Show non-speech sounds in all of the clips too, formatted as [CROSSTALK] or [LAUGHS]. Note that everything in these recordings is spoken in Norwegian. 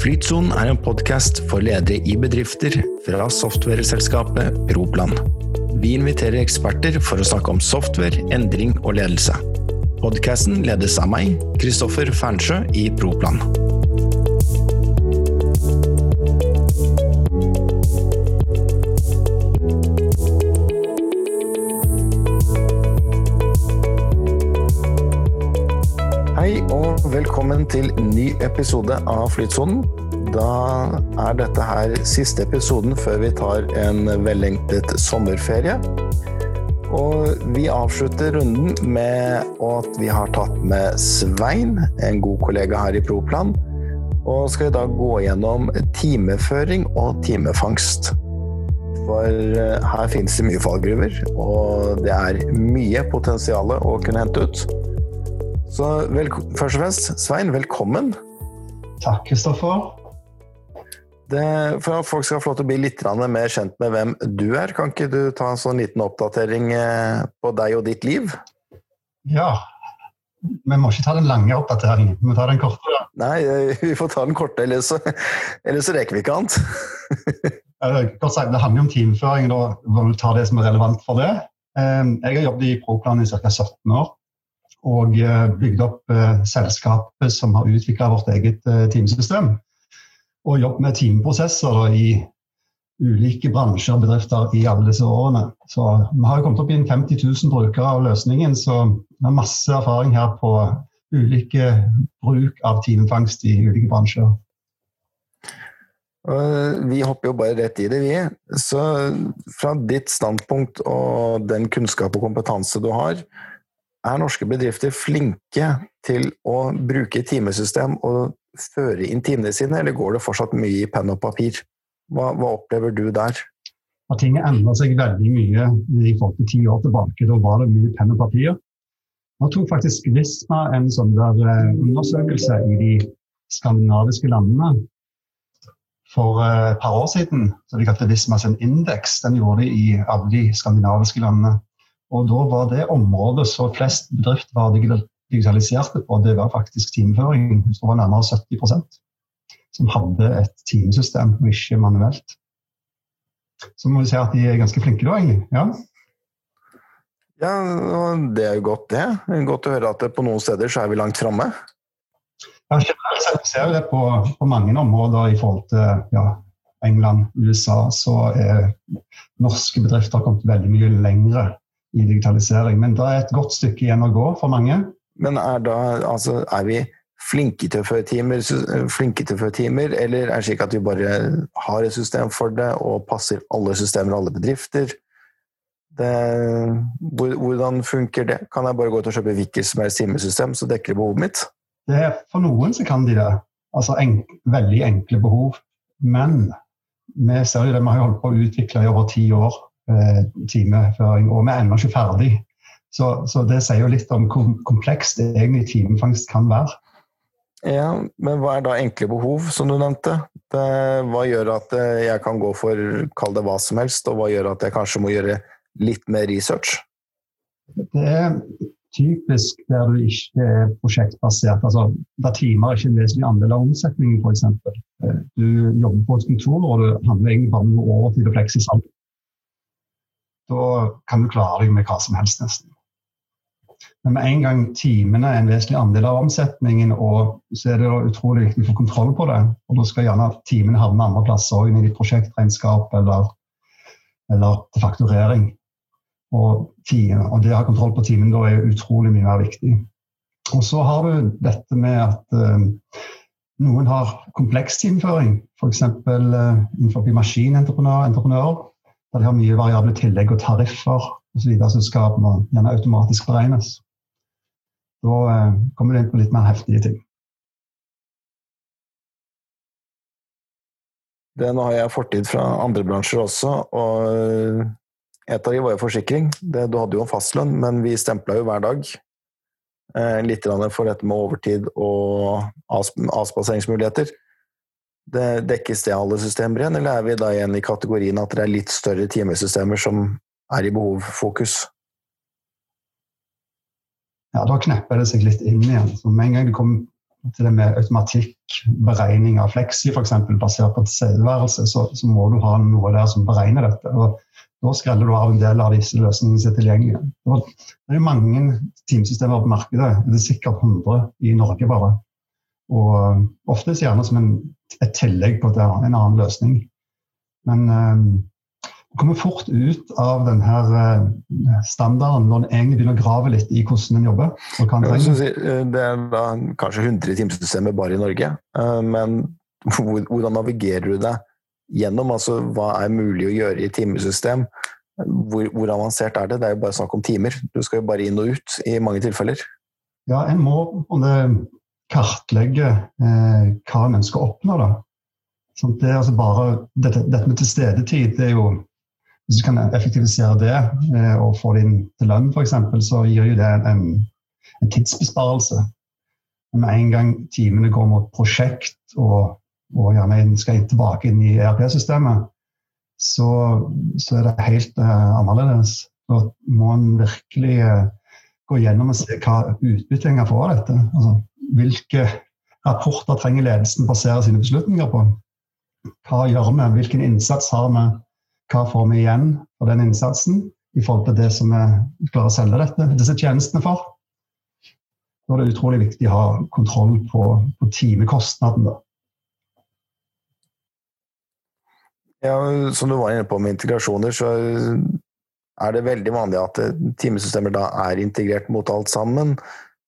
Flytsonen er en podkast for ledere i bedrifter fra softwareselskapet Proplan. Vi inviterer eksperter for å snakke om software, endring og ledelse. Podkasten ledes av meg, Kristoffer Fernsjø i Proplan. Velkommen til ny episode av Flytsonen. Da er dette her siste episoden før vi tar en vellengtet sommerferie. Og vi avslutter runden med at vi har tatt med Svein, en god kollega her i Proplan. Og skal da gå gjennom timeføring og timefangst. For eh, her finnes det mye fallgruver, og det er mye potensial å kunne hente ut. Så først og fremst, Svein, velkommen. Takk, Kristoffer. For at folk skal få lov til å bli litt mer kjent med hvem du er, kan ikke du ta en sånn liten oppdatering eh, på deg og ditt liv? Ja. Vi må ikke ta den lange oppdateringen, vi må ta den korte. Da. Nei, eh, vi får ta den korte, ellers så, ellers så reker vi ikke annet. Det handler om teamføring, da må vi ta det som er relevant for det. Eh, jeg har jobbet i Proplan i ca. 17 år og bygd opp selskapet som har utvikla vårt eget teamsystem og jobbet med teamprosesser i ulike bransjer og bedrifter i alle disse årene. Så Vi har kommet opp i 50 000 brukere av løsningen, så vi har masse erfaring her på ulike bruk av timefangst i ulike bransjer. Vi hopper jo bare rett i det, vi. Så fra ditt standpunkt og den kunnskap og kompetanse du har, er norske bedrifter flinke til å bruke timesystem og føre inn timene sine, eller går det fortsatt mye i penn og papir? Hva, hva opplever du der? Og ting endra seg veldig mye i forhold til ti år tilbake. Da var det mye penn og papir. Nå tok faktisk Visma en sånn der undersøkelse i de skandinaviske landene for et par år siden. så De kalte Visma sin indeks. Den gjorde de i alle de skandinaviske landene. Og da var det området som flest bedrifter var digitaliserte på, det var faktisk timeføring. Det var nærmere 70% som hadde et timesystem, og ikke manuelt. Så må vi si at de er ganske flinke da, egentlig. Ja. Ja, det er jo godt, det. Godt å høre at på noen steder så er vi langt framme. Ja, generelt sett ser vi det på, på, mange områder i forhold til ja, England, USA, så er norske bedrifter kommet veldig mye lengre i digitalisering. Men det er et godt stykke igjen å gå for mange. Men er, da, altså, er vi flinke til å føre timer, flinke til å føre timer, eller er det slik at vi bare har et system for det og passer alle systemer og alle bedrifter? Det, hvordan funker det? Kan jeg bare gå ut og kjøpe hvilket som helst timesystem, så dekker det behovet mitt? Det er, for noen så kan de det. Altså enk, veldig enkle behov. Men vi ser jo det, vi har holdt på å utvikle i over ti år eh, timeføring, og vi er ennå ikke ferdig. Så, så, det sier jo litt om hvor komplekst egentlig timefangst kan være. Ja, Men hva er da enkle behov, som du nevnte? Det, hva gjør at eh, jeg kan gå for kall det hva som helst, og hva gjør at jeg kanskje må gjøre litt mer research? Det er typisk der du ikke er prosjektbasert, altså der timer er ikke en vesentlig andel av omsetningen f.eks. Eh, du jobber på et kontor og du handler egentlig bare om overtid og fleksisalg. Da kan du klare deg med hva som helst, nesten. Men med en gang timene er en vesentlig andel av omsetningen, og så er det utrolig viktig å få kontroll på det. Og da skal gjerne timene havne andre plasser, inn i ditt prosjektregnskap eller, eller fakturering. Og, time, og det å ha kontroll på timen da er utrolig mye mer viktig. Og så har du dette med at uh, noen har kompleks timeføring, f.eks. Uh, innenfor maskinentreprenører, der de har mye variable tillegg og tariffer osv. som skal gjerne automatisk beregnes. Da eh, kommer du inn på litt mer heftige ting. Det, nå har jeg fortid fra andre bransjer også, og et av de var jo forsikring. Det, du hadde jo en fastlønn, men vi stempla jo hver dag. Eh, litt for dette med overtid og avspaseringsmuligheter. Det dekkes det alle systemer igjen, eller er vi da igjen i kategorien at det er litt større timesystemer som er i behovfokus? ja, da knepper det seg litt inn igjen. Så med en gang det kommer til det med automatikk, beregning av fleksi f.eks. basert på tilstedeværelse, så, så, må du ha noe der som beregner dette. og Da skreller du av en del av disse løsningene som er tilgjengelige. Det er mange teamsystemer på markedet, det er sikkert 100 i Norge bare. Og ofte gjerne som en, et tillegg på en annen løsning. Men um, kommer fort ut av denne eh, standarden når en egentlig begynner å grave litt i hvordan en jobber. Eh, det er da kanskje 100 timesystemer bare i Norge, eh, men [LAUGHS] hvordan navigerer du deg gjennom? Altså, hva er mulig å gjøre i timesystem? Hvor, hvor, avansert er det? Det er jo bare snakk om timer. Du skal jo bare inn og ut i mange tilfeller. Ja, en må kartlegge eh, hva en ønsker å oppnå. da. Sånn, det altså bare, dette, dette, med tilstedetid det er jo hvis du kan effektivisere det eh, og få det inn til lønn f.eks., så gir jo det en, en tidsbesparelse. Med en gang timene går mot prosjekt og, og gjerne skal tilbake inn i ERP-systemet, så, så, er det helt eh, annerledes. Da må en virkelig uh, gå gjennom og se hva utbyttet får av dette. Altså, hvilke rapporter trenger ledelsen basere sine beslutninger på? Hva gjør vi? Hvilken innsats har vi? hva får vi igjen for den innsatsen i forhold til det som vi klarer å selge dette, disse tjenestene for. Da er det utrolig viktig å ha kontroll på, på timekostnaden. Ja, som du var inne på med integrasjoner, så er det veldig vanlig at timesystemer da er integrert mot alt sammen.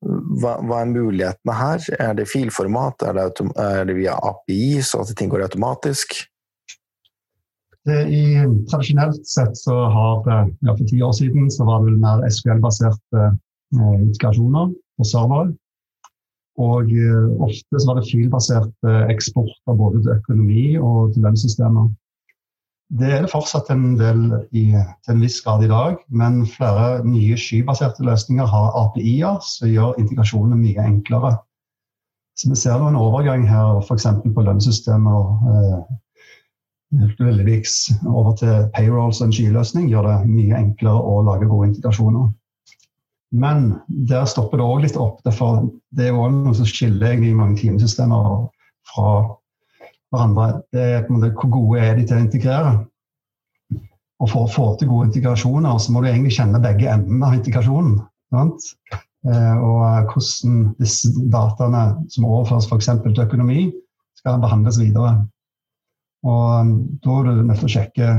Hva, hva, er mulighetene her? Er det filformat? Er det, er det via API, så at ting går automatisk? I, tradisjonelt sett så har ja, For ti år siden så var det vel mer SQL-baserte eh, integrasjoner på servere. Og eh, ofte så var det filbasert eh, eksport av både til økonomi og til lønnssystemer. Det er det fortsatt en del i, til en viss grad i dag, men flere nye skybaserte løsninger har API-er som gjør integrasjonene mye enklere. Så vi ser en overgang her f.eks. på lønnssystemer. Eh, Veldigviks over til payrolls og en skyløsning gjør det mye enklere å lage gode integrasjoner. Men der stopper det òg litt opp. Det er òg noe som skiller egentlig mange timesystemer fra hverandre. Det er på en måte Hvor gode er de til å integrere? Og For å få til gode integrasjoner så må du egentlig kjenne begge endene av integrasjonen. Sant? Eh, og hvordan disse dataene som overføres f.eks. til økonomi, skal behandles videre. Og um, da er du nødt til å sjekke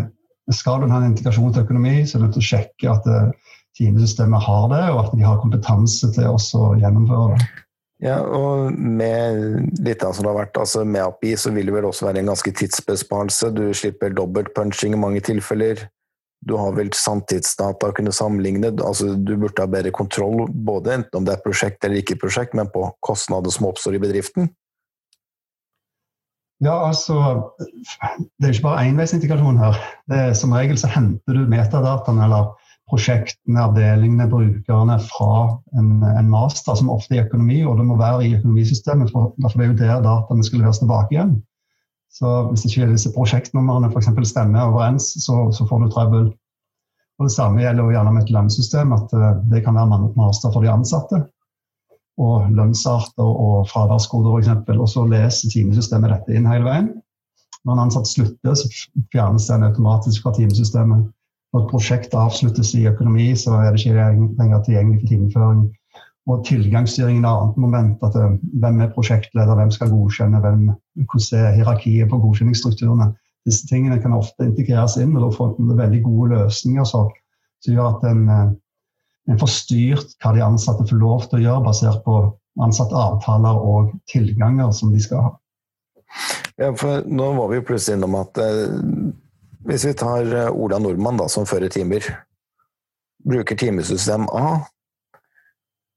Skal du ha en integrasjon til økonomi, så er du nødt til å sjekke at uh, timesystemet har det, og at de har kompetanse til å gjennomføre det. Ja, og med litt av som det har vært, altså med API så vil det vel også være en ganske tidsbesparelse. Du slipper dobbeltpunching i mange tilfeller. Du har vel sanntidsdata å kunne sammenligne. Altså, du burde ha bedre kontroll, både enten om det er prosjekt eller ikke prosjekt, men på kostnader som oppstår i bedriften. Ja, altså Det er ikke bare enveisintegrasjon her. Er, som regel så henter du metadataene eller prosjektene, avdelingene, brukerne fra en, en, master, som ofte er i økonomi, og det må være i økonomisystemet, for, for det er jo der dataene skal leveres tilbake igjen. Så hvis ikke disse prosjektnumrene f.eks. stemmer overens, så, så, får du trøbbel. Og Det samme gjelder jo gjerne med et lønnssystem, at uh, det kan være master for de ansatte og lønnsarter og fraværskoder f.eks. Og så leser timesystemet dette inn hele veien. Når en ansatt slutter, så fjernes den automatisk fra timesystemet. Når prosjektet avsluttes i økonomi, så er det ikke lenger tilgjengelig for timeføring. Og tilgangsstyringen er et annet moment. at eh, Hvem er prosjektleder, hvem skal godkjenne, hvem, hvordan er hierarkiet på godkjenningsstrukturene. Disse tingene kan ofte integreres inn, og da får en veldig gode løsninger som gjør at en eh, en får styrt hva de ansatte får lov til å gjøre, basert på ansatte avtaler og tilganger som de skal ha. Ja, for Nå var vi plutselig innom at eh, hvis vi tar eh, Ola Nordmann da, som fører timer, bruker timesystem A,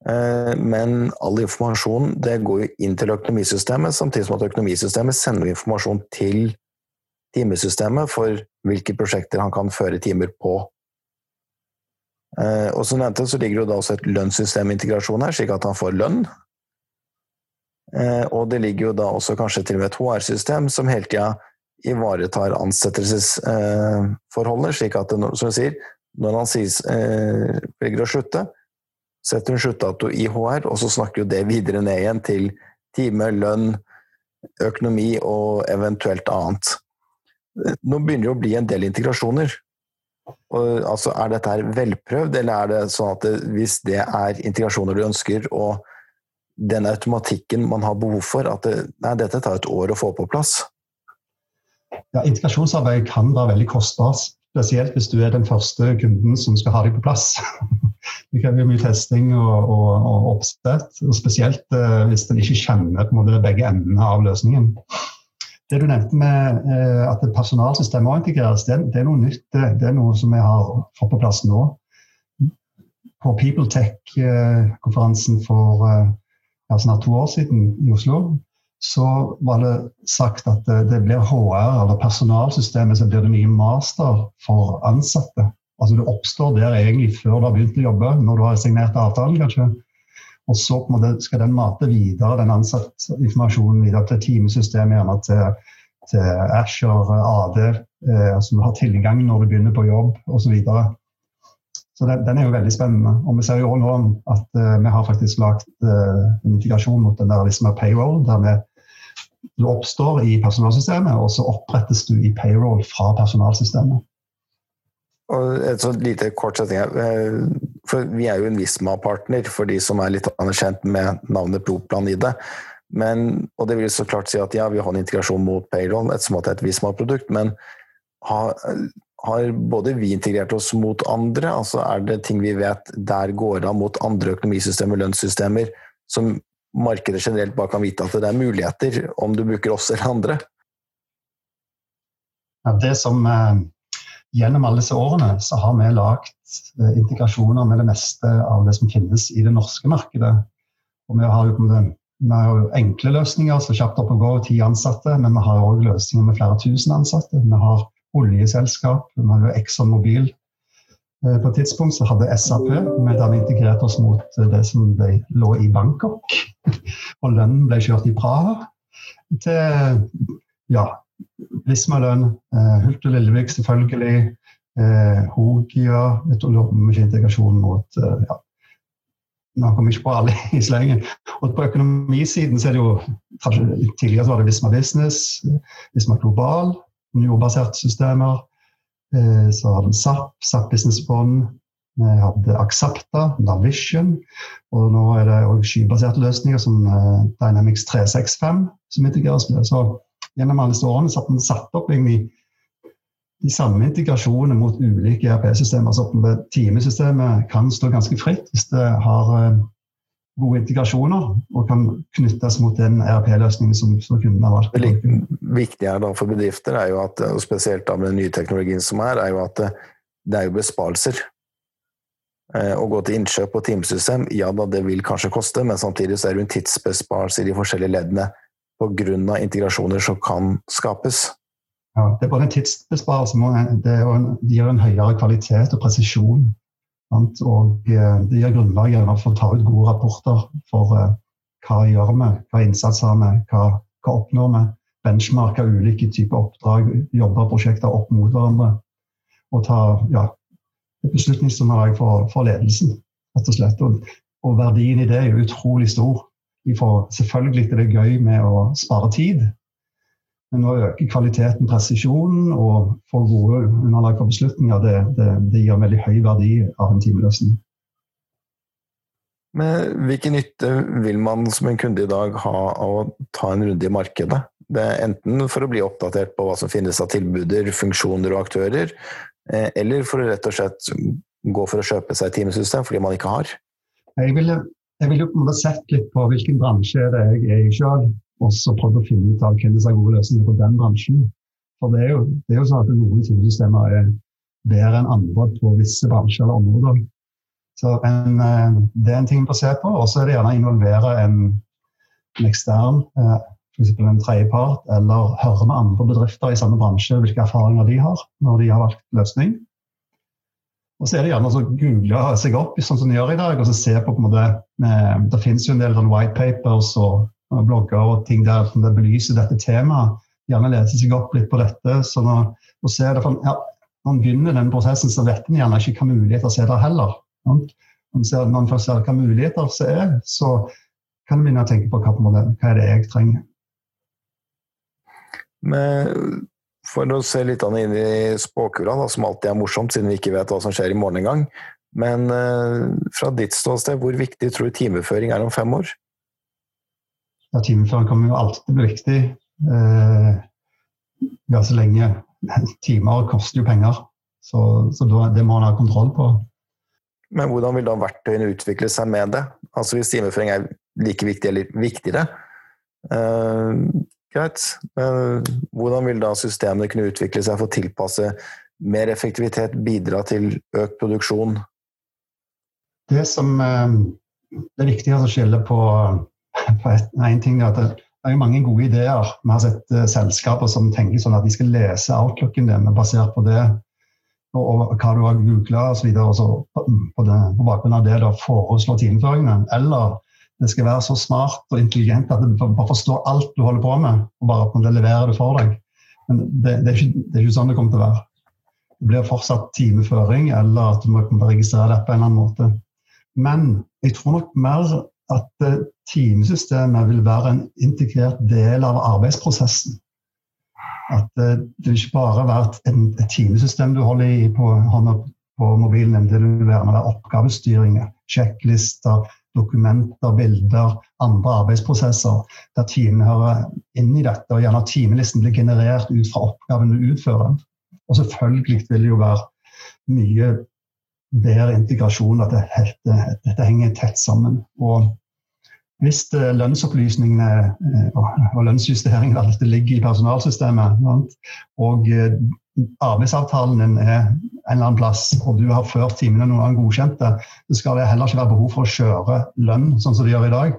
eh, men all informasjon det går jo inn til økonomisystemet, samtidig som at økonomisystemet sender informasjon til timesystemet for hvilke prosjekter han kan føre timer på. Eh, og som nevnte, så ligger det da også et lønnssystemintegrasjon her, slik at han får lønn. Og det ligger jo da også kanskje til og med et HR-system som hele tida ivaretar ansettelsesforholdet, slik at det, som du sier, når han sier, eh, velger å slutte, setter hun sluttdato i HR, og så snakker jo det videre ned igjen til time, lønn, økonomi og eventuelt annet. Nå begynner det å bli en del integrasjoner. Og, altså, er dette her velprøvd, eller er det sånn at det, hvis det er integrasjoner du ønsker, og den automatikken man har behov for, at det, nei, dette tar et år å få på plass? Ja, Integrasjonsarbeid kan være veldig kostbart, spesielt hvis du er den første kunden som skal ha deg på plass. [LAUGHS] Det krever mye testing og, og, og oppsett, og spesielt eh, hvis en ikke kjenner på måte, begge endene av løsningen. Det du nevnte med eh, at personalsystemet må integreres, det, det, er noe nytt. Det, det, er noe som vi har fått på plass nå. På PeopleTech-konferansen for uh, snart to år siden i Oslo, så var det sagt at det, blir HR, eller personalsystemet, så blir det nye master for ansatte. Altså Det oppstår der egentlig før du har begynt å jobbe, når du har signert avtalen, kanskje. Og så måte skal den mate videre den ansattinformasjonen videre til timesystemet, gjerne til, til Asher, AD, eh, som har tilgang når du begynner på jobb osv. Så, videre. så den, den, er jo veldig spennende. Og vi ser jo nå at uh, vi har faktisk lagd uh, en integrasjon mot den der liksom payroll, der vi, du oppstår i personalsystemet, og så opprettes du i payroll fra personalsystemet. Og et sånt lite kort setning eh, for Vi er jo en Visma-partner for de som er litt anerkjent med navnet Proplan i det. Men, og det vil så klart si at ja, vi har en integrasjon mot payroll, ettersom at det er et Visma-produkt, men har, har, både vi integrert oss mot andre? altså Er det ting vi vet der går av mot andre økonomisystemer, lønnssystemer, som markedet generelt bare kan vite at det er muligheter om du bruker oss eller andre? Ja, det som... Eh gjennom alle disse årene så har vi lagd eh, integrasjoner med det meste av det som finnes i det norske markedet. Og vi har jo, vi har jo enkle løsninger, så kjapt opp og gå, ti ansatte. Men vi har òg løsninger med flere tusen ansatte. Vi har oljeselskap, vi har jo Exxon Mobil. Eh, på et tidspunkt så hadde SAP da vi integrerte oss mot eh, det som ble, lå i Bangkok. [LAUGHS] Og lønnen ble kjørt i Praha. Til ja, Vismalønn, eh, Hult og Lillevik selvfølgelig, eh, Hogia du, Mye integrasjon mot eh, ja. Nå kom ikke på alle i slengen. Og på økonomisiden så er det jo Tidligere var det Visma Business, Visma Global, jordbaserte systemer. Eh, så har vi SAP, SAP Business Bond. Vi hadde Aksapta, Navision, og nå er det òg skybaserte løsninger som eh, Dynamics 365 som integreres med. Så gjennom alle disse årene satt vi satt opp egentlig de samme integrasjonene mot ulike ERP-systemer. Så timesystemet kan stå ganske fritt hvis det har eh, gode integrasjoner og kan knyttes mot den ERP-løsningen som, som kunden har valgt. Det viktige da for bedrifter, er jo at, og spesielt med den nye teknologien som er, er jo at det, det er jo besparelser. Eh, å gå til innkjøp på timesystem, ja da, det vil kanskje koste, men samtidig så er det en tidsbesparelse i de forskjellige leddene pga. integrasjoner som kan skapes. Ja, Det er bare en tidsbesparelse, det, det gir en høyere kvalitet og presisjon. Og eh, det gir grunnlag for å ta ut gode rapporter for hva hva gjør vi, hva innsats har vi, hva, hva oppnår vi. Benchmarke ulike typer oppdrag, jobbe prosjekter opp mot hverandre. Og ta ja, et beslutningsunderlag for, for ledelsen, rett og slett. Og, og verdien i det er utrolig stor. Får, selvfølgelig er det gøy med å spare tid, men å øke kvaliteten, presisjonen og få gode underlag for beslutninger, det, det, det gir en veldig høy verdi av en timeløsning. Men hvilken nytte vil man som en kunde i dag ha av å ta en runde i markedet? Det er enten for å bli oppdatert på hva som finnes av tilbuder, funksjoner og aktører, eh, eller for å rett og slett gå for å kjøpe seg et timesystem fordi man ikke har? Jeg ville jeg vil jo på en måte sett litt på hvilken bransje det er jeg er i sjøl, og så prøvd å finne ut av hvem som er gode løsninger på den bransjen. For det er jo, det er jo sånn at noen timesystemer er bedre enn andre på visse bransjer eller områder. Så en, eh, Det er en ting å se på. Og så er det gjerne å involvere en, en ekstern, eh, f.eks. en tredjepart, eller høre med andre bedrifter i samme bransje hvilke erfaringer de har når de har valgt løsning. Og så er det gjerne å google seg opp sånn som de gjør i dag, og så se på, på en måte, eh, Det finnes jo en del sånn white og, og blogger og ting der som belyser dette temaet. Gjerne lese seg opp litt på dette. så når, og se det, for, ja, når man begynner den prosessen, så vet man gjerne ikke hva muligheter som er der heller. Ser, når man først ser hva muligheter som er, så kan man begynne å tenke på hva, hva er det jeg trenger. Men for å se litt inn i spåkula, da, som alltid er morsomt siden vi ikke vet hva som skjer i morgen engang. Men uh, fra ditt ståsted, hvor viktig tror du timeføring er om fem år? Ja, Timeføring kommer jo alltid til å bli viktig. Eh, ja, så lenge [LAUGHS] timer koster jo penger. Så, så da, det må man ha kontroll på. Men hvordan vil da verktøyene utvikle seg med det? Altså Hvis timeføring er like viktig eller viktigere, eh, greit. Men hvordan vil da systemene kunne utvikle seg for å tilpasse mer effektivitet, bidra til økt produksjon? Det som eh, det er viktig å skille på, [LAUGHS] på én ting, at det er jo mange gode ideer. Vi har sett uh, selskaper som tenker sånn at de skal lese outlooken din basert på det og, hva du har googla osv. Og, så på, på, på bakgrunn av det da foreslå timeføringene. Eller det skal være så smart og intelligent at du bare forstår alt du holder på med, og bare at det leverer det for deg. Men det, det, er ikke, det, er ikke, sånn det kommer til å være. Det blir fortsatt timeføring, eller at du må registrere det på en eller annen måte. Men jeg tror nok mer at eh, timesystemet vil være en integrert del av arbeidsprosessen. At eh, det vil ikke bare være et, timesystem du holder i på hånda på mobilen, det vil være oppgavestyring, sjekklister, dokumenter, bilder, andre arbeidsprosesser der timene hører inn i dette. Og gjerne timelisten blir generert ut fra oppgaven du utfører. Og selvfølgelig vil det jo være mye bedre integrasjon, at dette, dette henger tett sammen. Og hvis lønnsopplysningene eh, og lønnsjusteringen av dette ligger i personalsystemet, og eh, arbeidsavtalen er en eller annen plass, og du har ført timene noen gang godkjente, så skal det heller ikke være behov for å kjøre lønn sånn som de gjør i dag.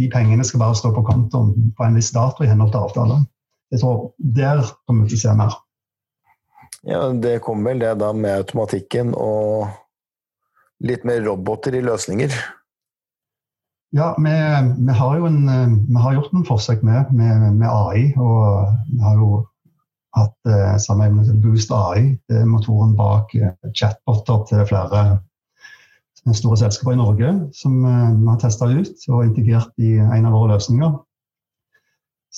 De pengene skal bare stå på kontoen på en viss dato i henhold til avtalen. Jeg tror Der kommer vi til å se mer. Ja, Det kommer vel det da med automatikken og litt mer roboter i løsninger? Ja, vi, vi, har jo en, eh, vi har gjort en forsøk med, med, med, AI. Og vi har jo hatt eh, samarbeid med Boost AI, er motoren bak eh, chatboter til flere store selskaper i Norge, som eh, vi har testa ut og integrert i en av våre løsninger.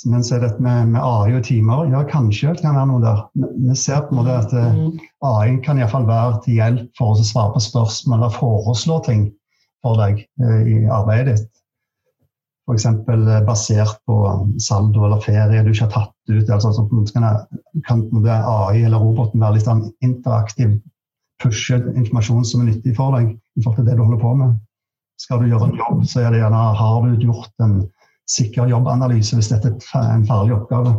Men så er dette med, med AI og timer, ja kanskje det kan være noe der. Vi ser på en måte at eh, mm. AI kan iallfall være til hjelp for å svare på spørsmål eller foreslå ting for deg eh, i arbeidet ditt. F.eks. Eh, basert på saldo eller ferie du ikke har tatt ut. Altså, så kan, kan AI eller roboten være litt sånn interaktiv, pushe informasjon som er nyttig for deg i forhold til det du holder på med. Skal du gjøre en jobb, så er det gjerne har du gjort en sikker jobbanalyse hvis dette er en farlig oppgave.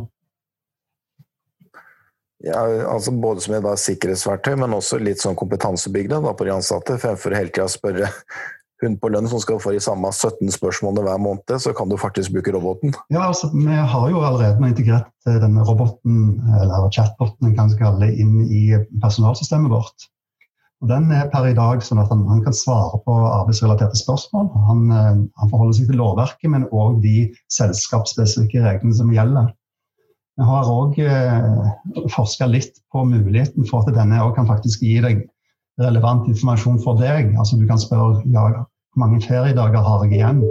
Ja, altså Både som et sikkerhetsverktøy, men også litt sånn kompetansebygde på de ansatte, fremfor hele tida å spørre hun på lønn som skal få de samme 17 spørsmålene hver måned, så kan du faktisk bruke roboten. Ja, altså, Vi har jo allerede integrert eh, denne roboten, eller chatboten, kan kalle det, inn i personalsystemet vårt. Og Den er per i dag sånn at han, han kan svare på arbeidsrelaterte spørsmål. Han, eh, han forholder seg til lovverket, men òg de selskapsspesifikke reglene som gjelder. Vi har òg eh, forska litt på muligheten for at denne kan faktisk gi deg relevant informasjon for deg. Altså Du kan spørre ja, hvor mange feriedager har jeg igjen?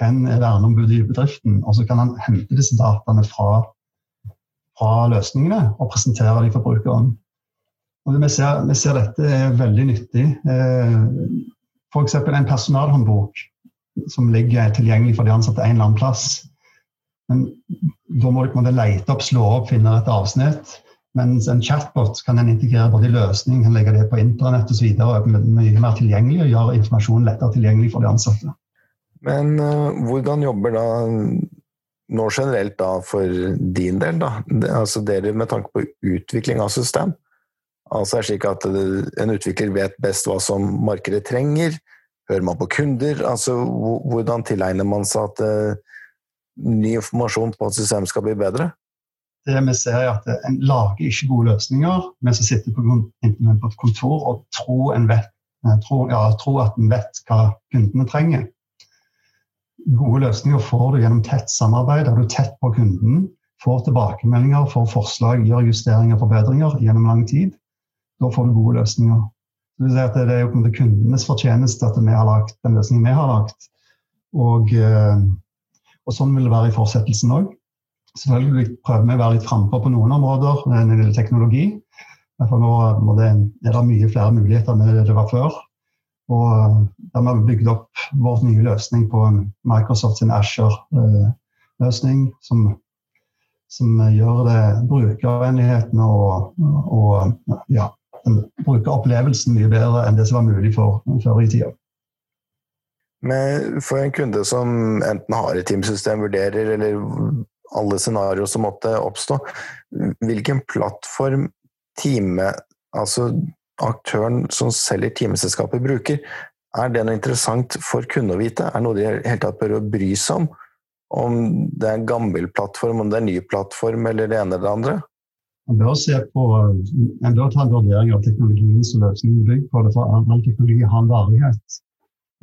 Hvem er verneombudet i bedriften? Og så kan han hente disse dataene fra, fra løsningene og presentere dem for brukeren. Og vi ser, vi ser dette er veldig nyttig. Eh, F.eks. en personalhåndbok som ligger tilgjengelig for de ansatte en eller annen plass. Men da må du lete opp, slå opp, finne et avsnitt. Mens en chatbot kan en integrere både i løsning, kan legge det på internett osv. Mye mer tilgjengelig og gjøre informasjonen lettere tilgjengelig for de ansatte. Men uh, hvordan jobber da nå generelt da for din del, da? Det, altså dere med tanke på utvikling av system? Altså er det slik at en utvikler vet best hva som markedet trenger? Hører man på kunder? Altså hvordan tilegner man seg at uh, ny informasjon på et system skal bli bedre? det vi ser er at En lager ikke gode løsninger, vi som sitter på, på et kontor og tror, vet, eh, tror, ja, tror at en vet hva kundene trenger. Gode løsninger får du gjennom tett samarbeid, der du tett på kunden. Får tilbakemeldinger, får forslag, gjør justeringer og forbedringer gjennom lang tid. Da får du gode løsninger. Det er jo kundenes fortjeneste at vi har lagt den løsningen vi har lagt. Og, eh, og sånn vil det være i fortsettelsen òg. Selvfølgelig prøver vi å være litt frampå på noen områder når det gjelder teknologi. For nå er det mye flere muligheter enn det var før. Og der vi har bygd opp vår nye løsning på Microsoft sin Asher-løsning, som, som, gjør det brukervennligheten og, og ja, brukeropplevelsen mye bedre enn det som var mulig for før i tida. For en kunde som enten har et teamsystem, vurderer, eller alle scenarioer som måtte oppstå, hvilken plattform time, altså aktøren som selger timeselskapet bruker, er det noe interessant for kunder å vite? Er det noe de helt tatt bør bry seg om? Om det er en gammel plattform, om det er en ny plattform, eller det ene eller det andre? Man bør, på, man bør ta en vurdering av teknologien som løsningen bygger på. det, for All teknologi har en varighet.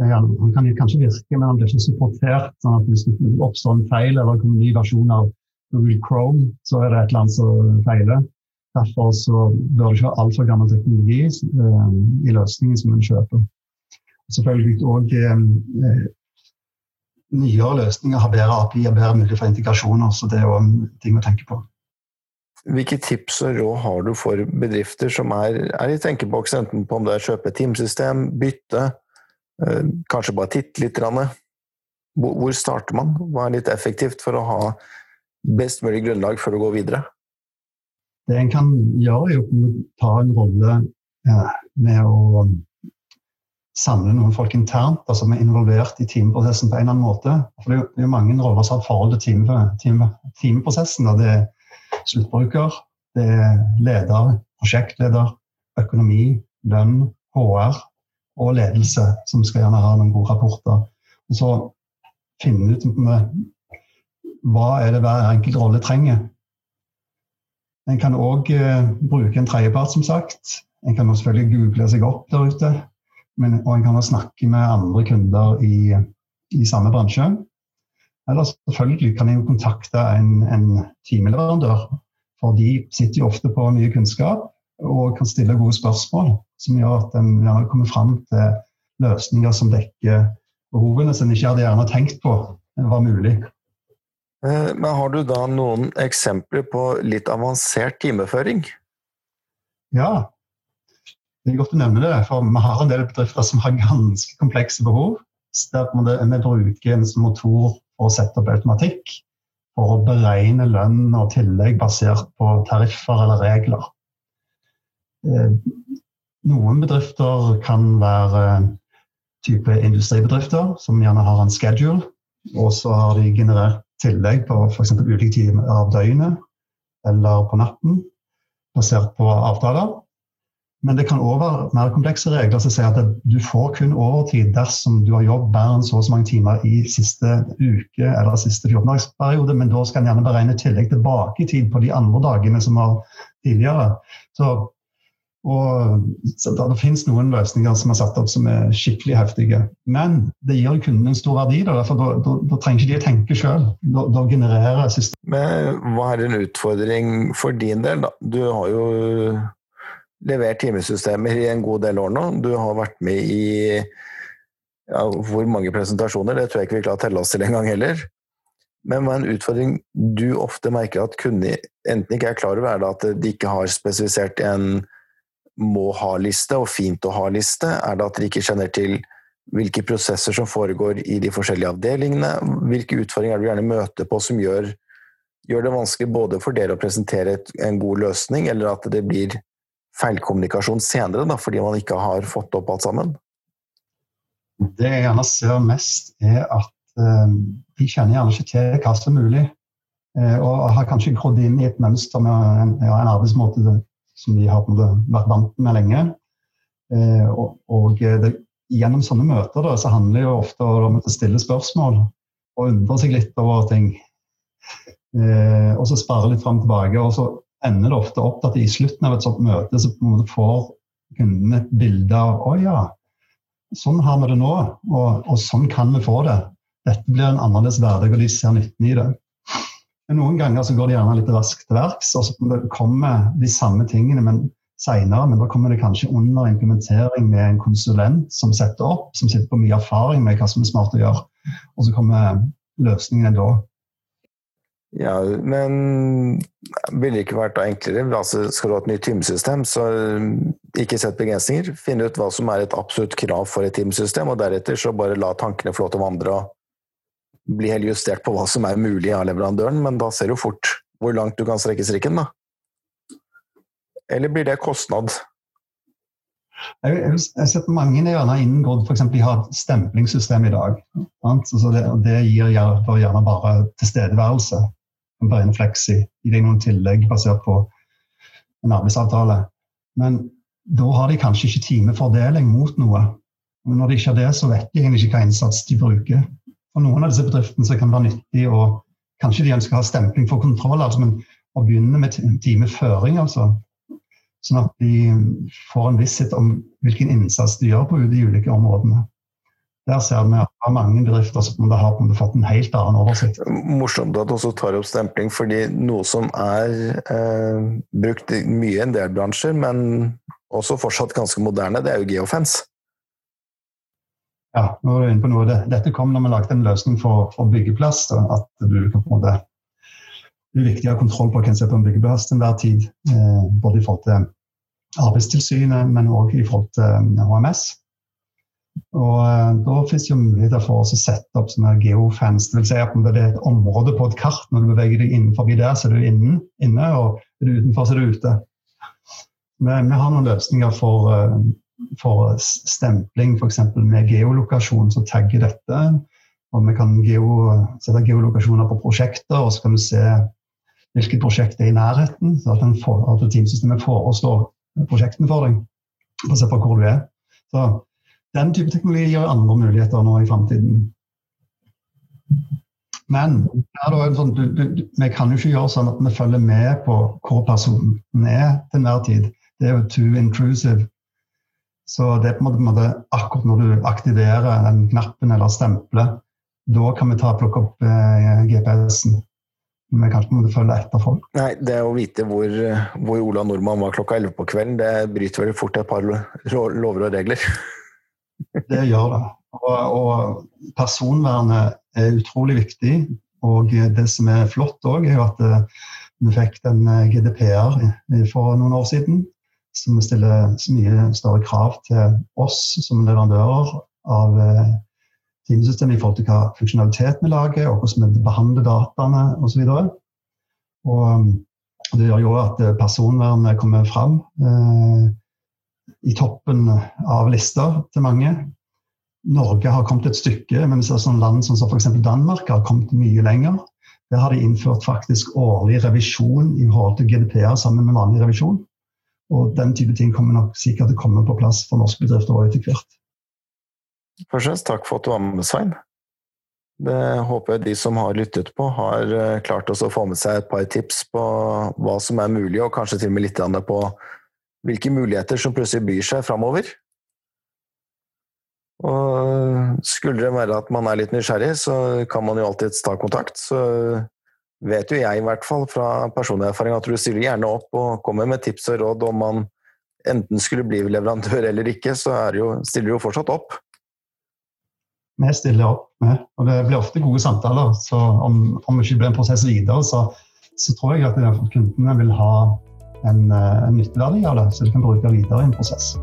Han kan kanskje virke, men han blir ikke supportert. sånn at Hvis det oppstår en feil eller kommer en ny versjon av Google Chrome, så er det et eller annet som feiler. Derfor så bør det ikke være altfor gammel teknologi eh, i løsningen som en kjøper. Selvfølgelig òg eh, nyere løsninger har bedre API og bedre mulighet for integrasjoner, så det er òg en ting å tenke på. Hvilke tips og råd har du for bedrifter som er, er i tenkeboks, enten på om det er kjøpe teamsystem, bytte, eh, kanskje bare titte litt? Hvor starter man? Hva er litt effektivt for å ha best mulig grunnlag for å gå videre? Det en kan gjøre, er å ta en rolle ja, med å samle noen folk internt, altså som er involvert i teamprosessen på en eller annen måte. For Det er jo mange roller som har forhold til teamprosessen. Team, timeprosessen. Er sluttbruker, det er leder, prosjektleder, økonomi, lønn, HR og ledelse, som skal gjerne ha noen gode rapporter. Og så finne ut hva er det hver enkelt rolle trenger. En kan òg eh, bruke en tredjepart, som sagt. En kan selvfølgelig google seg opp der ute. Men, og en kan snakke med andre kunder i, i samme bransje. Eller selvfølgelig kan jeg jo kontakte en, en timeleverandør. For de sitter jo ofte på mye kunnskap og kan stille gode spørsmål som gjør at en gjerne kommer fram til løsninger som dekker behovene som en ikke hadde gjerne tenkt på var mulig. Eh, men har du da noen eksempler på litt avansert timeføring? Ja, det er godt å nevne det. For vi har en del bedrifter som har ganske komplekse behov. Der vi bruker en motor å sette opp automatikk for å beregne lønn og tillegg basert på tariffer eller regler. Eh, noen bedrifter kan være type industribedrifter, som gjerne har en schedule. Og så har de generert tillegg på f.eks. ulike timer av døgnet eller på natten, basert på avtaler. Men det kan òg være mer komplekse regler som sier at du får kun overtid dersom du har jobbet mer enn så og så mange timer i siste uke eller siste 14-dagsperiode, men da skal en gjerne beregne tillegg tilbake i tid på de andre dagene som var tidligere. Så og det, det finnes noen løsninger som er satt opp som er skikkelig heftige. Men det gir kunden en stor verdi. Da, for da, da trenger ikke de å tenke sjøl. Da, da, genererer systemet Men hva er en utfordring for din del? Da? Du har jo levert timesystemer i en god del år nå. Du har vært med i ja, hvor mange presentasjoner? Det tror jeg ikke vi klarer å telle oss til engang heller. Men hva er en utfordring du ofte merker at kunder enten ikke er klar over, er det at de ikke har spesifisert en må ha-liste og fint å ha-liste? Er det at de ikke kjenner til hvilke prosesser som foregår i de forskjellige avdelingene? Hvilke utfordringer er det du gjerne møter på som gjør, gjør, det vanskelig både for dere å presentere et, en god løsning, eller at det blir feilkommunikasjon senere da, fordi man ikke har fått opp alt sammen? Det jeg gjerne ser mest, er at eh, de kjenner gjerne ikke til hva som er mulig. Eh, og har kanskje grodd inn i et mønster med en, ja, en arbeidsmåte som de har vært vant med lenge. Eh, og, og det, gjennom sånne møter da, så handler det jo ofte om å stille spørsmål og undre seg litt over ting. [LAUGHS] Eh, og så spare litt fram og tilbake. Og så ender det ofte opp at i slutten av et sånt møte så på en måte får kunden et bilde av å ja, sånn har vi det nå, og, og sånn kan vi få det. Dette blir en annerledes hverdag, og de ser nytten i det. Men Noen ganger så går det gjerne litt raskt til verks, og så kommer de samme tingene men senere. Men da kommer det kanskje under implementering med en konsulent som setter opp, som sitter på mye erfaring med hva som er smart å gjøre. Og så kommer løsningene da. Ja, men ville det ikke vært da enklere? Altså, skal du ha et nytt timesystem, så ikke sett begrensninger. Finne ut hva som er et absolutt krav for et timesystem, og deretter så bare la tankene få lov til å vandre og bli helt justert på hva som er mulig av leverandøren, men da ser du fort hvor langt du kan strekke strikken, da. Eller blir det kostnad? Jeg har sett mange gjerne inngått f.eks. de har et stemplingssystem i dag. Altså det, det, gir gjerne bare tilstedeværelse. En fleksi. Gir deg noen tillegg basert på en arbeidsavtale. Men da har de kanskje ikke timefordeling mot noe. Men når de ikke har det, så vet de egentlig ikke hva innsats de bruker. For noen av disse bedriftene kan det være nyttig å Kanskje de ønsker å ha stempling for kontroll, altså, men å begynne med timeføring. altså Sånn at de får en visshet om hvilken innsats de gjør på de ulike områdene. Der ser vi at det er mange bedrifter som har fått en helt annen oversikt. Morsomt at du også tar opp stempling, fordi noe som er eh, brukt mye i en del bransjer, men også fortsatt ganske moderne, det er jo geofence. Ja, nå er du inne på noe. Dette kom når vi lagde en løsning for, for byggeplass. At du kan på en måte det er viktig å ha kontroll på hvem som er på en byggeplass til enhver tid. Eh, både i forhold til Arbeidstilsynet, men òg i forhold til HMS. Og eh, Da finnes det muligheter for oss å sette opp sånne geofans. Det vil si at det er et område på et kart. Når du beveger deg innenfor der, så er du inne, inne og er du utenfor, så er du ute. Men vi har noen løsninger for, eh, for stempling, f.eks. med geolokasjon som tagger dette. Og vi kan geo, sette geolokasjoner på prosjekter, og så kan du se hvilket prosjekt er i nærheten. så At, for, at teamsystemet foreslår prosjektene for deg, basert på hvor du er. Så Den type teknologi gir andre muligheter nå i framtiden. Men sånn, du, du, vi kan jo ikke gjøre sånn at vi følger med på hvor personen er til enhver tid. Det er jo too intrusive. Så det er på en måte akkurat når du aktiverer den knappen eller stempelet, da kan vi ta og plukke opp eh, GPS-en vi kan ikke følge etter folk. Nei, det å vite hvor, hvor Ola Nordmann var klokka 11 på kvelden, det bryter vel fort et par lover og regler? Det gjør det. Og, og personvernet er utrolig viktig. Og det som er flott òg, er jo at eh, vi fikk den eh, GDPR for noen år siden. Som stiller mye større krav til oss som leverandører av eh, timesystemet i forhold til hva funksjonalitet vi lager, og hvordan vi behandler dataene osv. Um, det gjør jo at personvernet kommer fram eh, i toppen av lister til mange. Norge har kommet et stykke, men vi ser sånn land som f.eks. Danmark har kommet mye lenger. Der har de innført faktisk årlig revisjon i forhold til GDP-er sammen med vanlig revisjon. Og den type ting kommer nok sikkert til å komme på plass for norske bedrifter etter hvert. Først og fremst takk for at du var med, Svein. Det håper jeg de som har lyttet på, har eh, klart å få med seg et par tips på hva som er mulig, og kanskje til og med litt på hvilke muligheter som plutselig byr seg framover. Og skulle det være at man er litt nysgjerrig, så kan man jo alltids ta kontakt. Så vet jo jeg i hvert fall fra personlig erfaring at du stiller gjerne opp og kommer med tips og råd om man enten skulle bli leverandør eller ikke, så jo, stiller du jo fortsatt opp vi stiller opp med. Og det blir ofte gode samtaler. Så om, om ikke blir en prosess videre, så, så tror jeg at kundene vil ha en, eh, en nytteverdi av det, så du kan bruke videre i en prosess.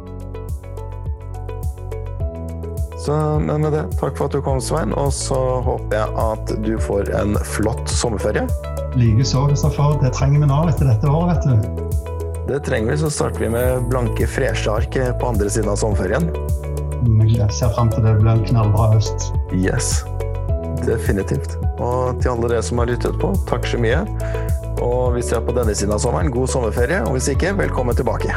Så med det, takk for at du kom, Svein, og så håper jeg at du får en flott sommerferie. Likeså, Kristoffer. Det trenger vi nå etter dette året, vet du. Det trenger vi, så starter vi med blanke, freshe ark på andre siden av sommerferien. Jeg ser frem til det blir en knallbra høst. Yes, definitivt. Og til alle dere som har lyttet på, takk så mye. Og hvis dere er på denne siden av sommeren, god sommerferie. Og hvis ikke, velkommen tilbake.